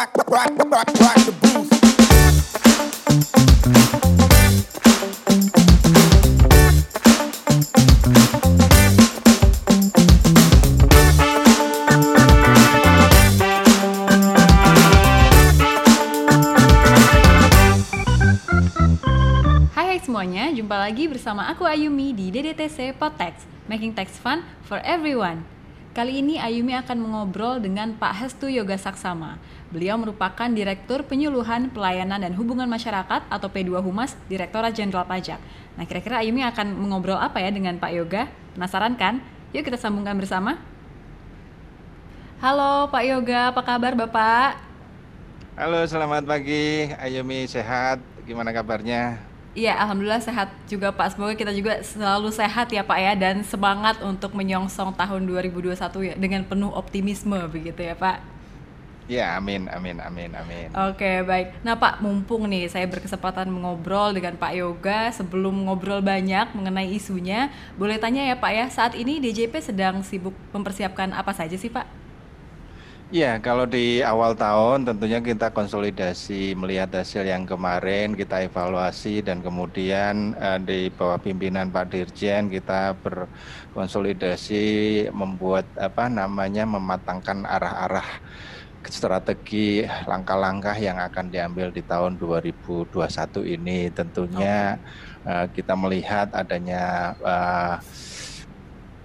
rock, rock, semuanya, jumpa lagi bersama aku Ayumi di DDTC Potex, Making Tax Fun for Everyone. Kali ini Ayumi akan mengobrol dengan Pak Hestu Yoga Saksama. Beliau merupakan Direktur Penyuluhan Pelayanan dan Hubungan Masyarakat atau P2 Humas Direktorat Jenderal Pajak. Nah, kira-kira Ayumi akan mengobrol apa ya dengan Pak Yoga? Penasaran kan? Yuk kita sambungkan bersama. Halo Pak Yoga, apa kabar Bapak? Halo, selamat pagi. Ayumi sehat. Gimana kabarnya? Iya, alhamdulillah sehat juga Pak. Semoga kita juga selalu sehat ya Pak ya dan semangat untuk menyongsong tahun 2021 ya dengan penuh optimisme begitu ya Pak. Ya, amin, amin, amin, amin. Oke, baik. Nah, Pak, mumpung nih saya berkesempatan mengobrol dengan Pak Yoga sebelum ngobrol banyak mengenai isunya, boleh tanya ya Pak ya, saat ini DJP sedang sibuk mempersiapkan apa saja sih Pak? Ya, kalau di awal tahun tentunya kita konsolidasi melihat hasil yang kemarin, kita evaluasi dan kemudian eh, di bawah pimpinan Pak Dirjen kita berkonsolidasi membuat apa namanya mematangkan arah-arah strategi langkah-langkah yang akan diambil di tahun 2021 ini. Tentunya eh, kita melihat adanya eh,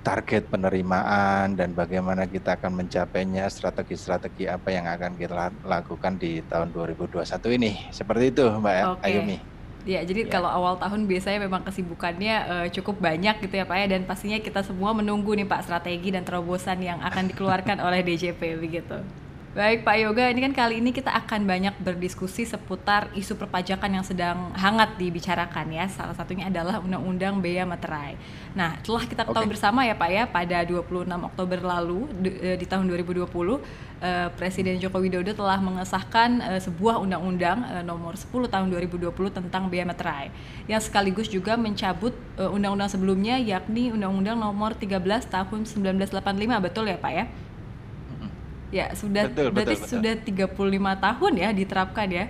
target penerimaan dan bagaimana kita akan mencapainya strategi-strategi apa yang akan kita lakukan di tahun 2021 ini seperti itu Mbak Oke. Ayumi Ya, jadi Ya. kalau awal tahun biasanya memang kesibukannya eh, cukup banyak gitu ya Pak ya dan pastinya kita semua menunggu nih Pak strategi dan terobosan yang akan dikeluarkan oleh DJP begitu. Baik Pak Yoga, ini kan kali ini kita akan banyak berdiskusi seputar isu perpajakan yang sedang hangat dibicarakan ya. Salah satunya adalah Undang-Undang Bea Materai. Nah, telah kita ketahui Oke. bersama ya Pak ya pada 26 Oktober lalu di, eh, di tahun 2020 eh, Presiden Joko Widodo telah mengesahkan eh, sebuah undang-undang eh, nomor 10 tahun 2020 tentang bea materai yang sekaligus juga mencabut undang-undang sebelumnya yakni Undang-Undang nomor 13 tahun 1985 betul ya Pak ya? Ya, sudah Betul, berarti betul, betul. sudah 35 tahun ya diterapkan ya.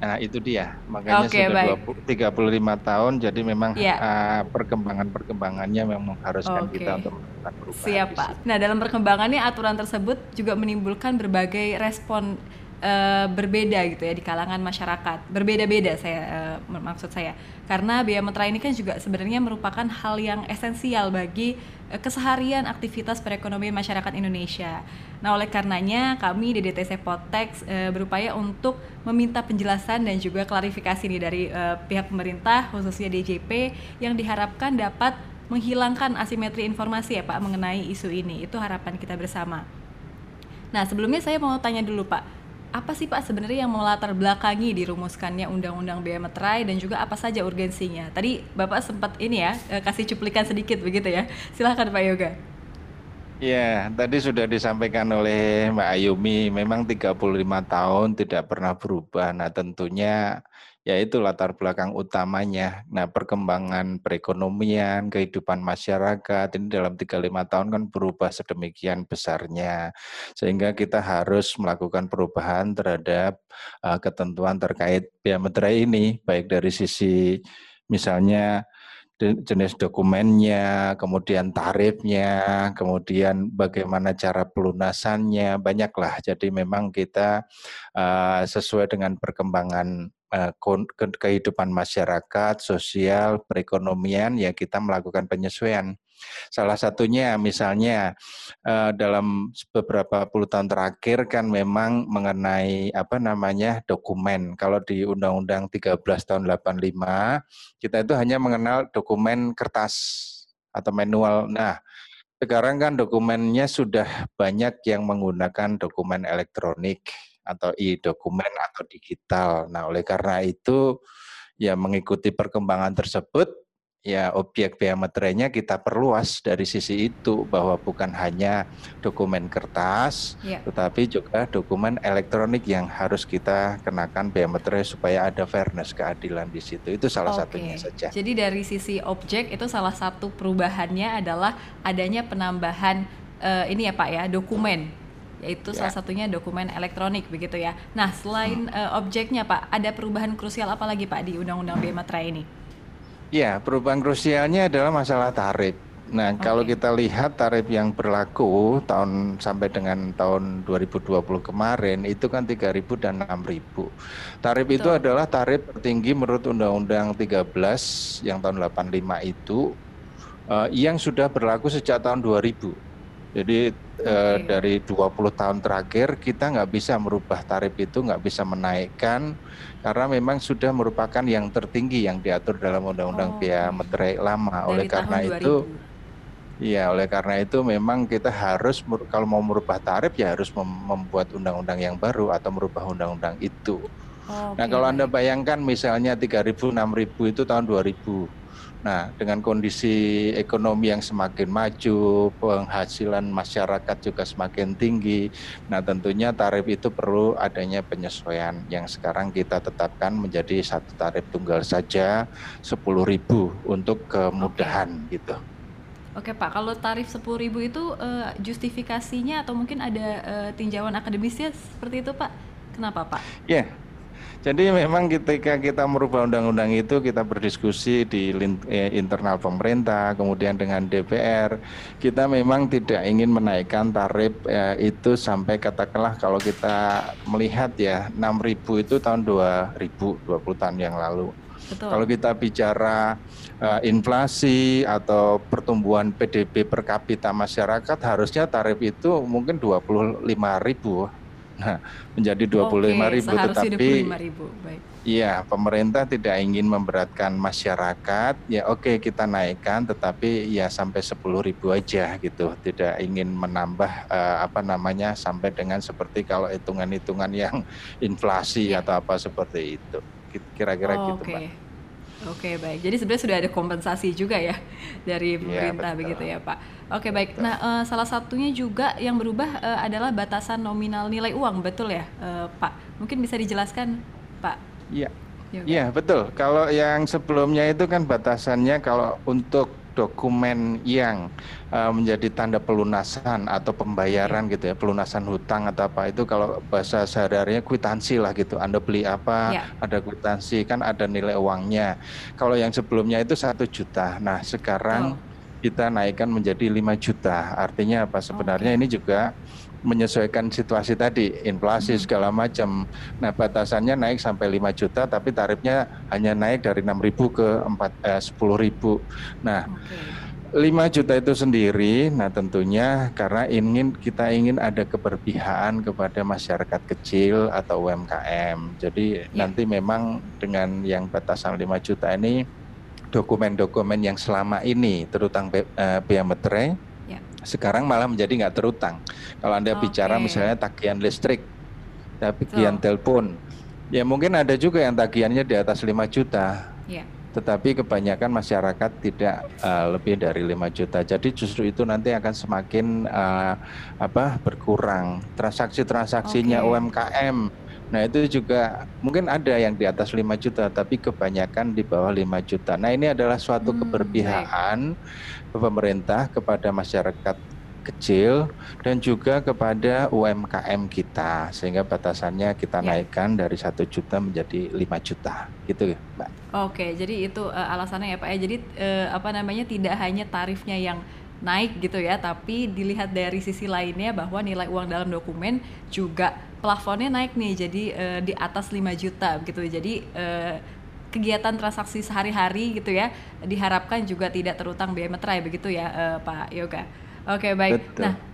Nah itu dia makanya Oke, sudah baik. 20 35 tahun jadi memang Iya. ah, perkembangan-perkembangannya memang mengharuskan Oke. kita untuk melakukan perubahan Siap Pak. Nah dalam perkembangannya aturan tersebut juga menimbulkan berbagai respon eh, berbeda gitu ya di kalangan masyarakat. Berbeda-beda saya mak- maksud saya. Karena bea meterai ini kan juga sebenarnya merupakan hal yang esensial bagi eh, keseharian aktivitas perekonomian masyarakat Indonesia. Nah oleh karenanya kami di DTC Potex eh, berupaya untuk meminta penjelasan dan juga klarifikasi nih dari eh, pihak pemerintah khususnya DJP yang diharapkan dapat menghilangkan asimetri informasi ya Pak mengenai isu ini. Itu harapan kita bersama. Nah, sebelumnya saya mau tanya dulu Pak, apa sih Pak sebenarnya yang melatar belakangi dirumuskannya Undang-Undang Bea Materai dan juga apa saja urgensinya? Tadi Bapak sempat ini ya eh, kasih cuplikan sedikit begitu ya. Silahkan Pak Yoga. Ya, tadi sudah disampaikan oleh Mbak Ayumi, memang 35 tahun tidak pernah berubah. Nah, tentunya ya itu latar belakang utamanya. Nah, perkembangan perekonomian, kehidupan masyarakat ini dalam 35 tahun kan berubah sedemikian besarnya. Sehingga kita harus melakukan perubahan terhadap uh, ketentuan terkait bea materai ini, baik dari sisi misalnya jenis dokumennya, kemudian tarifnya, kemudian bagaimana cara pelunasannya, banyaklah. Jadi memang kita uh, sesuai dengan perkembangan kehidupan masyarakat, sosial, perekonomian, ya kita melakukan penyesuaian. Salah satunya misalnya eh, dalam beberapa puluh tahun terakhir kan memang mengenai apa namanya dokumen. Kalau di Undang-Undang 13 tahun 85 kita itu hanya mengenal dokumen kertas atau manual. Nah, sekarang kan dokumennya sudah banyak yang menggunakan dokumen elektronik atau e-dokumen atau digital. Nah, oleh karena itu ya mengikuti perkembangan tersebut ya objek bea materainya kita perluas dari sisi itu bahwa bukan hanya dokumen kertas Ya. tetapi juga dokumen elektronik yang harus kita kenakan materai supaya ada fairness keadilan di situ. Itu salah Oke. satunya saja. Jadi dari sisi objek itu salah satu perubahannya adalah adanya penambahan eh, ini ya Pak ya dokumen yaitu Ya. salah satunya dokumen elektronik begitu ya. Nah, selain Hmm. eh, objeknya Pak, ada perubahan krusial apa lagi Pak di Undang-Undang Biaya Materai ini? Ya, perubahan krusialnya adalah masalah tarif. Nah, kalau Oke. kita lihat tarif yang berlaku tahun sampai dengan tahun 2020 kemarin itu kan 3.000 dan 6.000. Tarif itu Betul. adalah tarif tertinggi menurut Undang-Undang 13 yang tahun 85 itu eh, yang sudah berlaku sejak tahun 2000. Jadi eh, Oke. dari 20 tahun terakhir kita nggak bisa merubah tarif itu, nggak bisa menaikkan karena memang sudah merupakan yang tertinggi yang diatur dalam Undang-Undang Oke. Biaya Materai lama. Oleh Dari karena tahun itu, 2000. Iya, oleh karena itu memang kita harus kalau mau merubah tarif ya harus mem- membuat undang-undang yang baru atau merubah undang-undang itu. Nah, Oke, kalau Anda bayangkan misalnya 3.000 6.000 itu tahun 2000. Nah, dengan kondisi ekonomi yang semakin maju, penghasilan masyarakat juga semakin tinggi. Nah, tentunya tarif itu perlu adanya penyesuaian yang sekarang kita tetapkan menjadi satu tarif tunggal saja 10.000 untuk kemudahan gitu. Oke Pak, kalau tarif 10.000 itu eh, justifikasinya atau mungkin ada eh, tinjauan akademisnya seperti itu Pak? Kenapa Pak? Ya, jadi memang ketika kita merubah undang-undang itu kita berdiskusi di eh, internal pemerintah, kemudian dengan DPR, kita memang tidak ingin menaikkan tarif eh, itu sampai katakanlah kalau kita melihat ya 6.000 itu tahun 2000, 20 tahun yang lalu. Betul. Kalau kita bicara eh, inflasi atau pertumbuhan PDB per kapita masyarakat, harusnya tarif itu mungkin 25.000. Nah, menjadi 25.000 Oke, seharusnya tetapi 25.000. Baik. Iya, pemerintah tidak ingin memberatkan masyarakat. Ya oke kita naikkan, tetapi ya sampai 10.000 aja gitu. Tidak ingin menambah eh, apa namanya sampai dengan seperti kalau hitungan-hitungan yang inflasi Ya. atau apa seperti itu. Kira-kira gitu, Oke. Mbak. Oke, baik. Jadi sebenarnya sudah ada kompensasi juga ya dari Iya, pemerintah betul. begitu ya, Pak. Oke, baik. Nah, eh, salah satunya juga yang berubah eh, adalah batasan nominal nilai uang, betul ya, eh, Pak? Mungkin bisa dijelaskan, Pak? Iya. Yoga? Iya betul. Kalau yang sebelumnya itu kan batasannya kalau untuk dokumen yang uh, menjadi tanda pelunasan atau pembayaran gitu ya, pelunasan hutang atau apa itu kalau bahasa sehari-harinya kwitansi lah gitu. Anda beli apa, Ya. ada kwitansi kan ada nilai uangnya. Kalau yang sebelumnya itu satu juta. Nah sekarang kita naikkan menjadi 5 juta. Artinya apa? Sebenarnya ini juga menyesuaikan situasi tadi, inflasi Hmm. segala macam. Nah, batasannya naik sampai 5 juta tapi tarifnya hanya naik dari 6.000 ke 4 eh, 10.000. Nah, Oke. 5 juta itu sendiri, nah tentunya karena ingin kita ingin ada keberpihakan kepada masyarakat kecil atau UMKM. Jadi Ya. nanti memang dengan yang batasan 5 juta ini dokumen-dokumen yang selama ini terutang be- eh, biaya materai Ya. Sekarang malah menjadi nggak terutang. Kalau anda bicara Oke. misalnya tagihan listrik, tagihan telepon, ya mungkin ada juga yang tagihannya di atas 5 juta Ya. tetapi kebanyakan masyarakat tidak eh, lebih dari 5 juta. Jadi justru itu nanti akan semakin eh, apa berkurang transaksi-transaksinya Oke. UMKM. Nah, itu juga mungkin ada yang di atas 5 juta tapi kebanyakan di bawah 5 juta. Nah, ini adalah suatu Hmm, keberpihakan pemerintah kepada masyarakat kecil dan juga kepada UMKM kita sehingga batasannya kita Ya. naikkan dari satu juta menjadi 5 juta gitu Mbak. Oke, jadi itu eh, alasannya ya Pak ya. Jadi eh, apa namanya tidak hanya tarifnya yang naik gitu ya, tapi dilihat dari sisi lainnya bahwa nilai uang dalam dokumen juga plafonnya naik nih, jadi eh, di atas 5 juta gitu. Jadi eh, kegiatan transaksi sehari-hari gitu ya diharapkan juga tidak terutang biaya materai begitu ya eh, Pak Yoga. Oke baik. Betul. Nah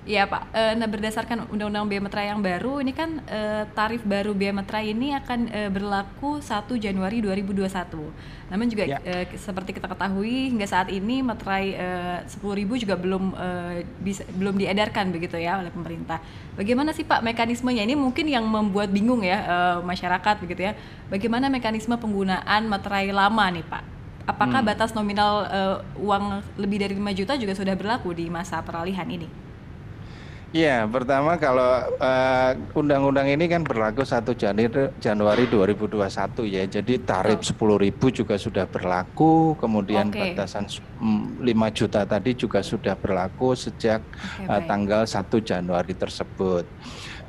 Iya Pak, Eh, nah berdasarkan Undang-Undang Biaya Materai yang baru, ini kan eh, tarif baru biaya materai ini akan eh, berlaku 1 Januari 2021. Namun juga Ya. eh, seperti kita ketahui hingga saat ini materai eh, 10.000 juga belum eh, bisa belum diedarkan begitu ya oleh pemerintah. Bagaimana sih Pak mekanismenya? Ini mungkin yang membuat bingung ya eh, masyarakat begitu ya. Bagaimana mekanisme penggunaan materai lama nih Pak? Apakah Hmm. batas nominal eh, uang lebih dari 5 juta juga sudah berlaku di masa peralihan ini? Ya, pertama kalau uh, undang-undang ini kan berlaku 1 Januari, Januari 2021 ya. Jadi tarif sepuluh ribu juga sudah berlaku, kemudian okay. batasan 5 juta tadi juga sudah berlaku sejak okay, uh, tanggal 1 Januari tersebut.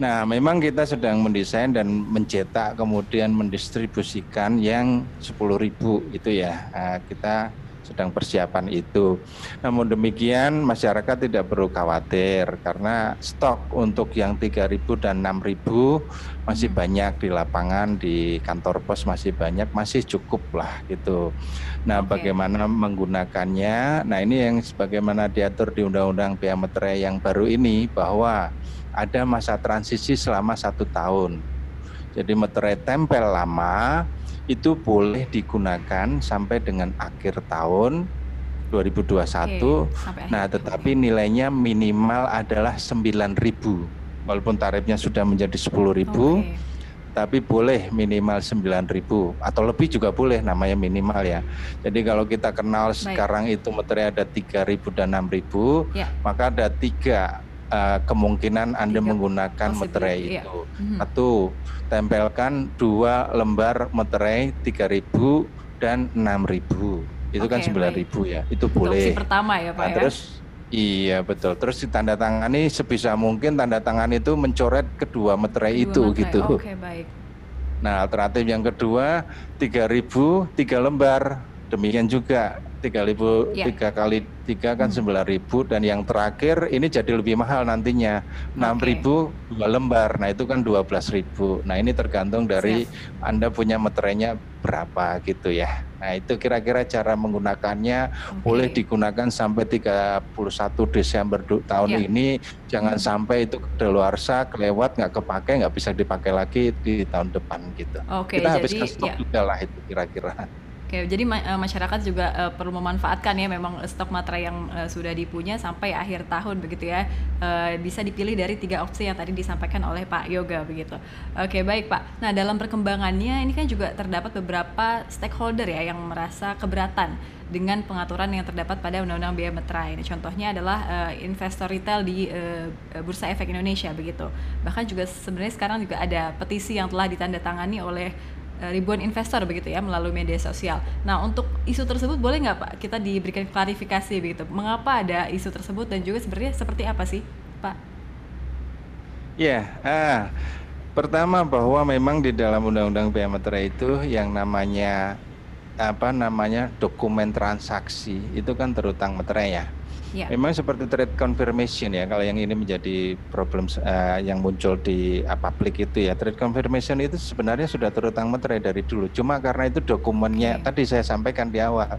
Nah, memang kita sedang mendesain dan mencetak kemudian mendistribusikan yang sepuluh ribu itu ya. Uh, kita sedang persiapan itu. Namun demikian masyarakat tidak perlu khawatir karena stok untuk yang 3000 dan 6000 masih hmm. banyak di lapangan di kantor pos masih banyak masih cukup lah gitu. Nah, okay. bagaimana menggunakannya? Nah, ini yang sebagaimana diatur di Undang-Undang Biaya Materai yang baru ini bahwa ada masa transisi selama satu tahun. Jadi materai tempel lama itu boleh digunakan sampai dengan akhir tahun 2021. Oke, nah, tetapi nilainya minimal adalah 9.000. Walaupun tarifnya sudah menjadi 10.000, okay. tapi boleh minimal 9.000 atau lebih juga boleh namanya minimal ya. Jadi kalau kita kenal Baik. sekarang itu materi ada 3.000 dan 6.000, ya. maka ada tiga uh, kemungkinan Anda Tiga menggunakan materai iya. itu. Mm-hmm. Satu, tempelkan dua lembar materai 3000 dan 6000. Itu okay, kan 9000 ya. Itu boleh. Opsi pertama ya, Pak nah, ya. Terus Iya betul. Terus tanda tangani sebisa mungkin tanda tangan itu mencoret kedua materai kedua itu materai. gitu. Oke okay, baik. Nah alternatif yang kedua 3000 tiga lembar. Demikian juga tiga ribu ya. tiga kali tiga kan hmm. sembilan ribu dan yang terakhir ini jadi lebih mahal nantinya enam okay. ribu dua lembar nah itu kan dua belas ribu nah ini tergantung dari Siap. anda punya meterainya berapa gitu ya nah itu kira-kira cara menggunakannya okay. boleh digunakan sampai 31 Desember tahun ya. ini jangan hmm. sampai itu kedaluarsa kelewat nggak kepake nggak bisa dipakai lagi di tahun depan gitu okay, kita habiskan stok ya. juga lah itu kira-kira Oke, jadi ma uh, masyarakat juga uh, perlu memanfaatkan ya memang stok materai yang uh, sudah dipunya sampai akhir tahun begitu ya. Uh, bisa dipilih dari tiga opsi yang tadi disampaikan oleh Pak Yoga begitu. Oke, baik Pak. Nah, dalam perkembangannya ini kan juga terdapat beberapa stakeholder ya yang merasa keberatan dengan pengaturan yang terdapat pada Undang-Undang Biaya Materai. Ini contohnya adalah uh, investor retail di uh, Bursa Efek Indonesia begitu. Bahkan juga sebenarnya sekarang juga ada petisi yang telah ditandatangani oleh Eh, ribuan investor begitu ya melalui media sosial. Nah untuk isu tersebut boleh nggak Pak kita diberikan klarifikasi begitu? Mengapa ada isu tersebut dan juga sebenarnya seperti apa sih Pak? Ya, ah, pertama bahwa memang di dalam Undang-Undang Biaya Materai itu yang namanya apa namanya dokumen transaksi itu kan terutang materai ya. Ya. Memang seperti trade confirmation ya, kalau yang ini menjadi problem uh, yang muncul di uh, publik itu ya, trade confirmation itu sebenarnya sudah terutang materai dari dulu. Cuma karena itu dokumennya okay. tadi saya sampaikan di awal,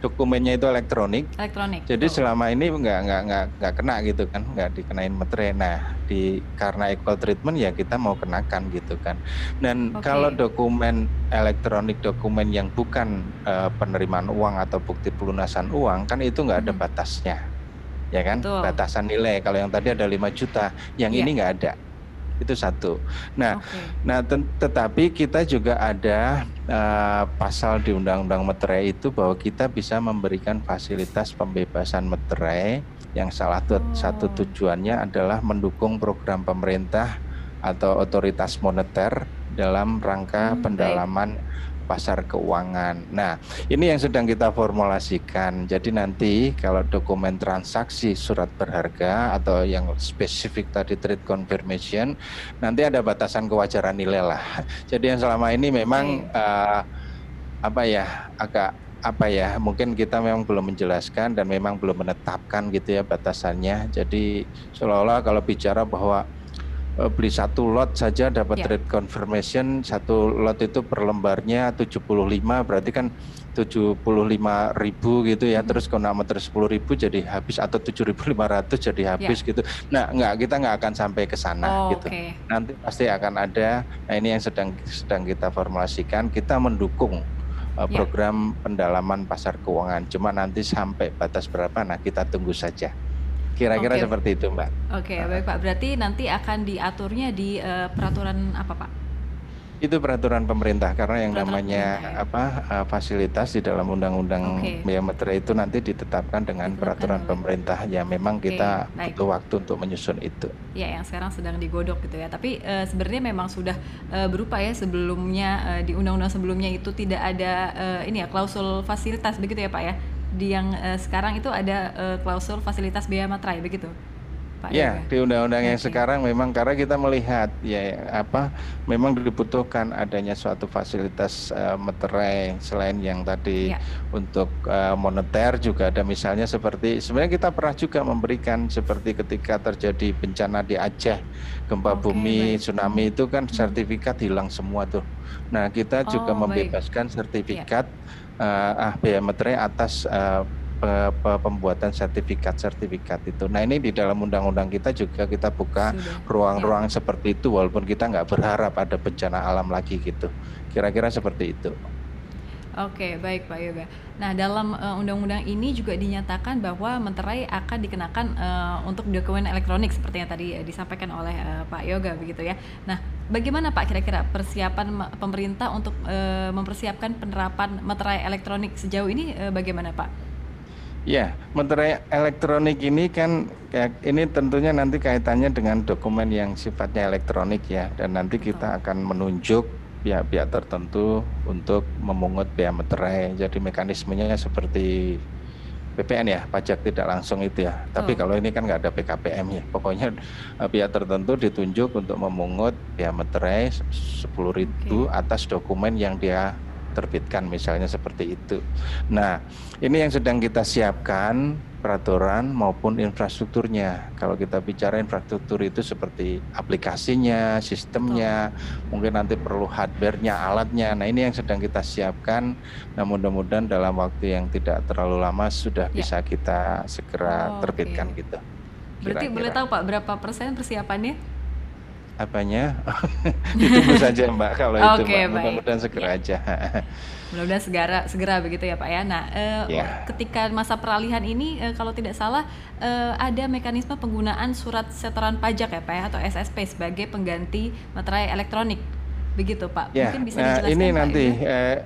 dokumennya itu elektronik. Elektronik. Jadi oh. selama ini nggak nggak nggak nggak kena gitu kan, nggak dikenain materai. Nah, di karena equal treatment ya kita mau kenakan gitu kan. Dan okay. kalau dokumen elektronik, dokumen yang bukan uh, penerimaan uang atau bukti pelunasan uang kan itu nggak ada hmm. batasnya ya kan Betul. batasan nilai kalau yang tadi ada 5 juta yang yeah. ini nggak ada itu satu. Nah, okay. nah tetapi kita juga ada uh, pasal di Undang-Undang Meterai itu bahwa kita bisa memberikan fasilitas pembebasan meterai yang salah oh. satu tujuannya adalah mendukung program pemerintah atau otoritas moneter dalam rangka hmm, pendalaman baik pasar keuangan. Nah, ini yang sedang kita formulasikan. Jadi nanti kalau dokumen transaksi surat berharga atau yang spesifik tadi trade confirmation, nanti ada batasan kewajaran nilai lah. Jadi yang selama ini memang uh, apa ya agak apa ya mungkin kita memang belum menjelaskan dan memang belum menetapkan gitu ya batasannya jadi seolah-olah kalau bicara bahwa beli satu lot saja dapat yeah. trade confirmation satu lot itu per lembarnya 75 berarti kan 75 ribu gitu ya mm -hmm. terus kalau meter 10 ribu jadi habis atau 7.500 jadi habis yeah. gitu nah nggak kita nggak akan sampai ke sana oh, gitu okay. nanti pasti akan ada nah ini yang sedang sedang kita formulasikan kita mendukung uh, program yeah. pendalaman pasar keuangan cuma nanti sampai batas berapa nah kita tunggu saja Kira-kira okay. seperti itu, Mbak. Oke, okay, baik Pak. Berarti nanti akan diaturnya di uh, peraturan apa, Pak? Itu peraturan pemerintah karena yang Peraturan namanya pemerintah ya? apa uh, fasilitas di dalam undang-undang biaya materai itu nanti ditetapkan dengan Ditetapkan peraturan oleh pemerintah. Ya memang Oke, kita baik. butuh waktu untuk menyusun itu. Ya, yang sekarang sedang digodok gitu ya. Tapi eh, sebenarnya memang sudah eh, berupa ya sebelumnya eh, di undang-undang sebelumnya itu tidak ada eh, ini ya klausul fasilitas begitu ya Pak ya. Di yang eh, sekarang itu ada eh, klausul fasilitas biaya materai begitu. Pak Ya, Yoga? di undang-undang yang sekarang memang karena kita melihat ya apa memang dibutuhkan adanya suatu fasilitas eh, materai selain yang tadi Ya. untuk eh, moneter juga ada misalnya seperti sebenarnya kita pernah juga memberikan seperti ketika terjadi bencana di Aceh, gempa Oke, bumi, baik. tsunami itu kan sertifikat hilang semua tuh. Nah, kita juga Oh, baik. membebaskan sertifikat eh, ah biaya materai atas pe- pembuatan sertifikat-sertifikat itu. Nah ini di dalam undang-undang kita juga kita buka ruang-ruang seperti itu walaupun kita nggak berharap ada bencana alam lagi gitu. Kira-kira seperti itu. Oke, baik Pak Yoga. Nah, dalam eh, undang-undang ini juga dinyatakan bahwa Menterai akan dikenakan eh, untuk dokumen elektronik seperti yang tadi eh, disampaikan oleh eh, Pak Yoga begitu ya. Nah, bagaimana Pak kira-kira persiapan pemerintah untuk eh, mempersiapkan penerapan Menterai elektronik sejauh ini eh, bagaimana Pak? Ya, materai elektronik ini kan kayak ini tentunya nanti kaitannya dengan dokumen yang sifatnya elektronik ya dan nanti kita akan menunjuk pihak-pihak tertentu untuk memungut biaya materai. Jadi mekanismenya seperti PPN ya, pajak tidak langsung itu ya. Tapi Betul. kalau ini kan nggak ada PKPM ya. Pokoknya eh, pihak tertentu ditunjuk untuk memungut biaya materai 10.000 atas dokumen yang dia terbitkan misalnya seperti itu. Nah, ini yang sedang kita siapkan peraturan maupun infrastrukturnya. Kalau kita bicara infrastruktur itu seperti aplikasinya, sistemnya, mungkin nanti perlu hardware-nya, alatnya. Nah, ini yang sedang kita siapkan. Nah, mudah-mudahan dalam waktu yang tidak terlalu lama sudah Ya. bisa kita segera Oh, terbitkan oke. gitu. Berarti boleh Kira-kira. tahu Pak berapa persen persiapannya? Apanya? Ditunggu saja Mbak kalau itu Mbak. baik. Mudah-mudahan segera Ya. aja. Mudah-mudahan segera segera begitu ya Pak ya. Nah, eh, Ya. ketika masa peralihan ini eh, kalau tidak salah eh, ada mekanisme penggunaan surat setoran pajak ya Pak ya atau SSP sebagai pengganti materai elektronik. Begitu Pak. Ya, Mungkin bisa nah dijelaskan ini Pak nanti Yoga? eh,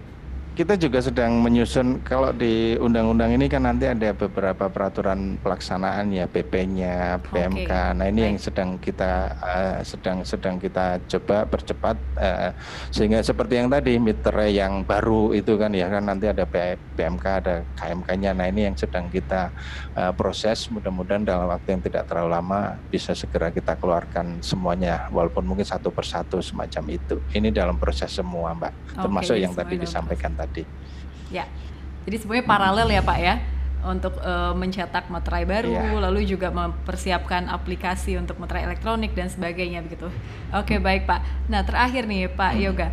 kita juga sedang menyusun kalau di undang-undang ini kan nanti ada beberapa peraturan pelaksanaan ya PP-nya, PMK. Nah ini yang baik. sedang kita eh, sedang sedang kita coba percepat eh, sehingga seperti yang tadi meter yang baru itu kan ya kan nanti ada PMK, ada KMK-nya. Nah ini yang sedang kita eh, proses. Mudah-mudahan dalam waktu yang tidak terlalu lama bisa segera kita keluarkan semuanya, walaupun mungkin satu persatu semacam itu. Ini dalam proses semua, Mbak, termasuk jadi yang tadi disampaikan tadi. Ya. Jadi semuanya paralel ya Pak ya untuk eh, mencetak materai baru, Iya. lalu juga mempersiapkan aplikasi untuk materai elektronik dan sebagainya begitu. Oke baik Pak. Nah terakhir nih Pak Hmm. Yoga,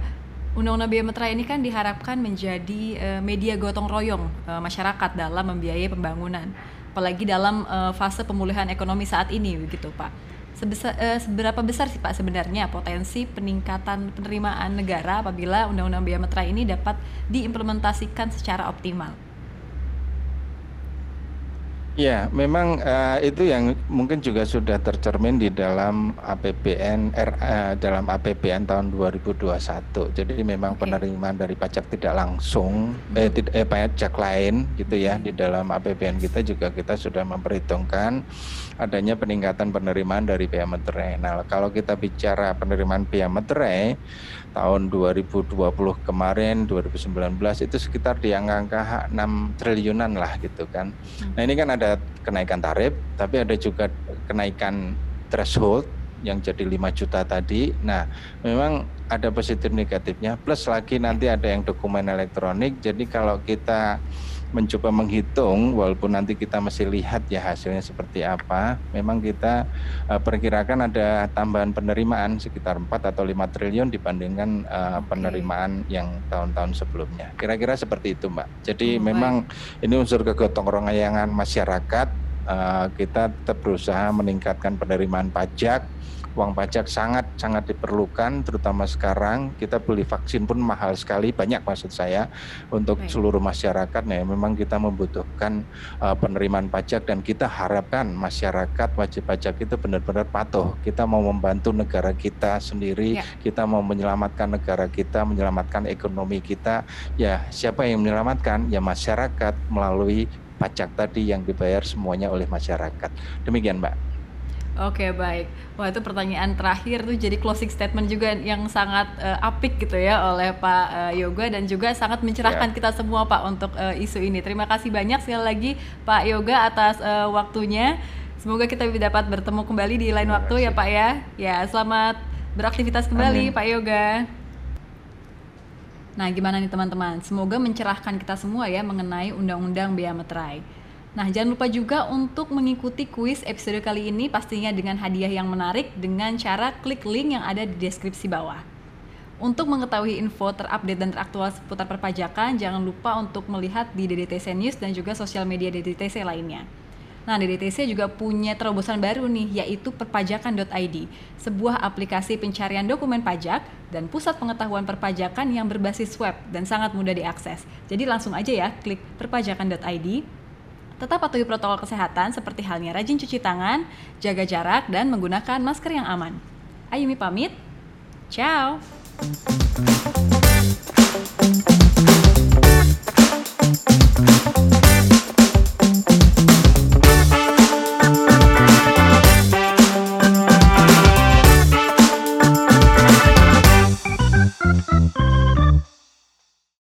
Undang-Undang Biaya Materai ini kan diharapkan menjadi eh, media gotong royong eh, masyarakat dalam membiayai pembangunan, apalagi dalam eh, fase pemulihan ekonomi saat ini begitu Pak. Sebesar, eh, seberapa besar sih Pak sebenarnya potensi peningkatan penerimaan negara apabila Undang-Undang Biaya Materai ini dapat diimplementasikan secara optimal? Ya, memang eh, itu yang mungkin juga sudah tercermin di dalam APBN R, eh, dalam APBN tahun 2021. Jadi memang Oke. penerimaan dari pajak tidak langsung eh, tid- eh pajak lain gitu ya di dalam APBN kita juga kita sudah memperhitungkan adanya peningkatan penerimaan dari biaya materai. Nah, kalau kita bicara penerimaan biaya materai tahun 2020 kemarin 2019 itu sekitar di angka 6 triliunan lah gitu kan. Nah ini kan ada kenaikan tarif, tapi ada juga kenaikan threshold yang jadi 5 juta tadi. Nah memang ada positif negatifnya, plus lagi nanti ada yang dokumen elektronik. Jadi kalau kita mencoba menghitung, walaupun nanti kita masih lihat ya hasilnya seperti apa, memang kita uh, perkirakan ada tambahan penerimaan sekitar 4 atau 5 triliun dibandingkan uh, Oke. penerimaan yang tahun-tahun sebelumnya. Kira-kira seperti itu, Mbak. Jadi Oh, memang ini unsur kegotong royongan masyarakat uh, kita tetap berusaha meningkatkan penerimaan pajak uang pajak sangat sangat diperlukan terutama sekarang kita beli vaksin pun mahal sekali banyak maksud saya untuk Baik. seluruh masyarakat nah memang kita membutuhkan uh, penerimaan pajak dan kita harapkan masyarakat wajib pajak itu benar-benar patuh kita mau membantu negara kita sendiri ya. kita mau menyelamatkan negara kita menyelamatkan ekonomi kita ya siapa yang menyelamatkan ya masyarakat melalui pajak tadi yang dibayar semuanya oleh masyarakat. Demikian, Mbak. Oke baik, wah itu pertanyaan terakhir tuh jadi closing statement juga yang sangat uh, apik gitu ya oleh Pak uh, Yoga dan juga sangat mencerahkan yeah. kita semua Pak untuk uh, isu ini. Terima kasih banyak sekali lagi Pak Yoga atas uh, waktunya. Semoga kita dapat bertemu kembali di lain waktu ya Pak ya. Ya selamat beraktivitas kembali Amin. Pak Yoga. Nah, gimana nih teman-teman? Semoga mencerahkan kita semua ya mengenai Undang-Undang Bea Meterai. Nah, jangan lupa juga untuk mengikuti kuis episode kali ini pastinya dengan hadiah yang menarik dengan cara klik link yang ada di deskripsi bawah. Untuk mengetahui info terupdate dan teraktual seputar perpajakan, jangan lupa untuk melihat di DDTC News dan juga sosial media DDTC lainnya. Nah, DDTC juga punya terobosan baru nih, yaitu perpajakan.id, sebuah aplikasi pencarian dokumen pajak dan pusat pengetahuan perpajakan yang berbasis web dan sangat mudah diakses. Jadi langsung aja ya, klik perpajakan.id. Tetap patuhi protokol kesehatan seperti halnya rajin cuci tangan, jaga jarak, dan menggunakan masker yang aman. Ayumi pamit, ciao! Thank you.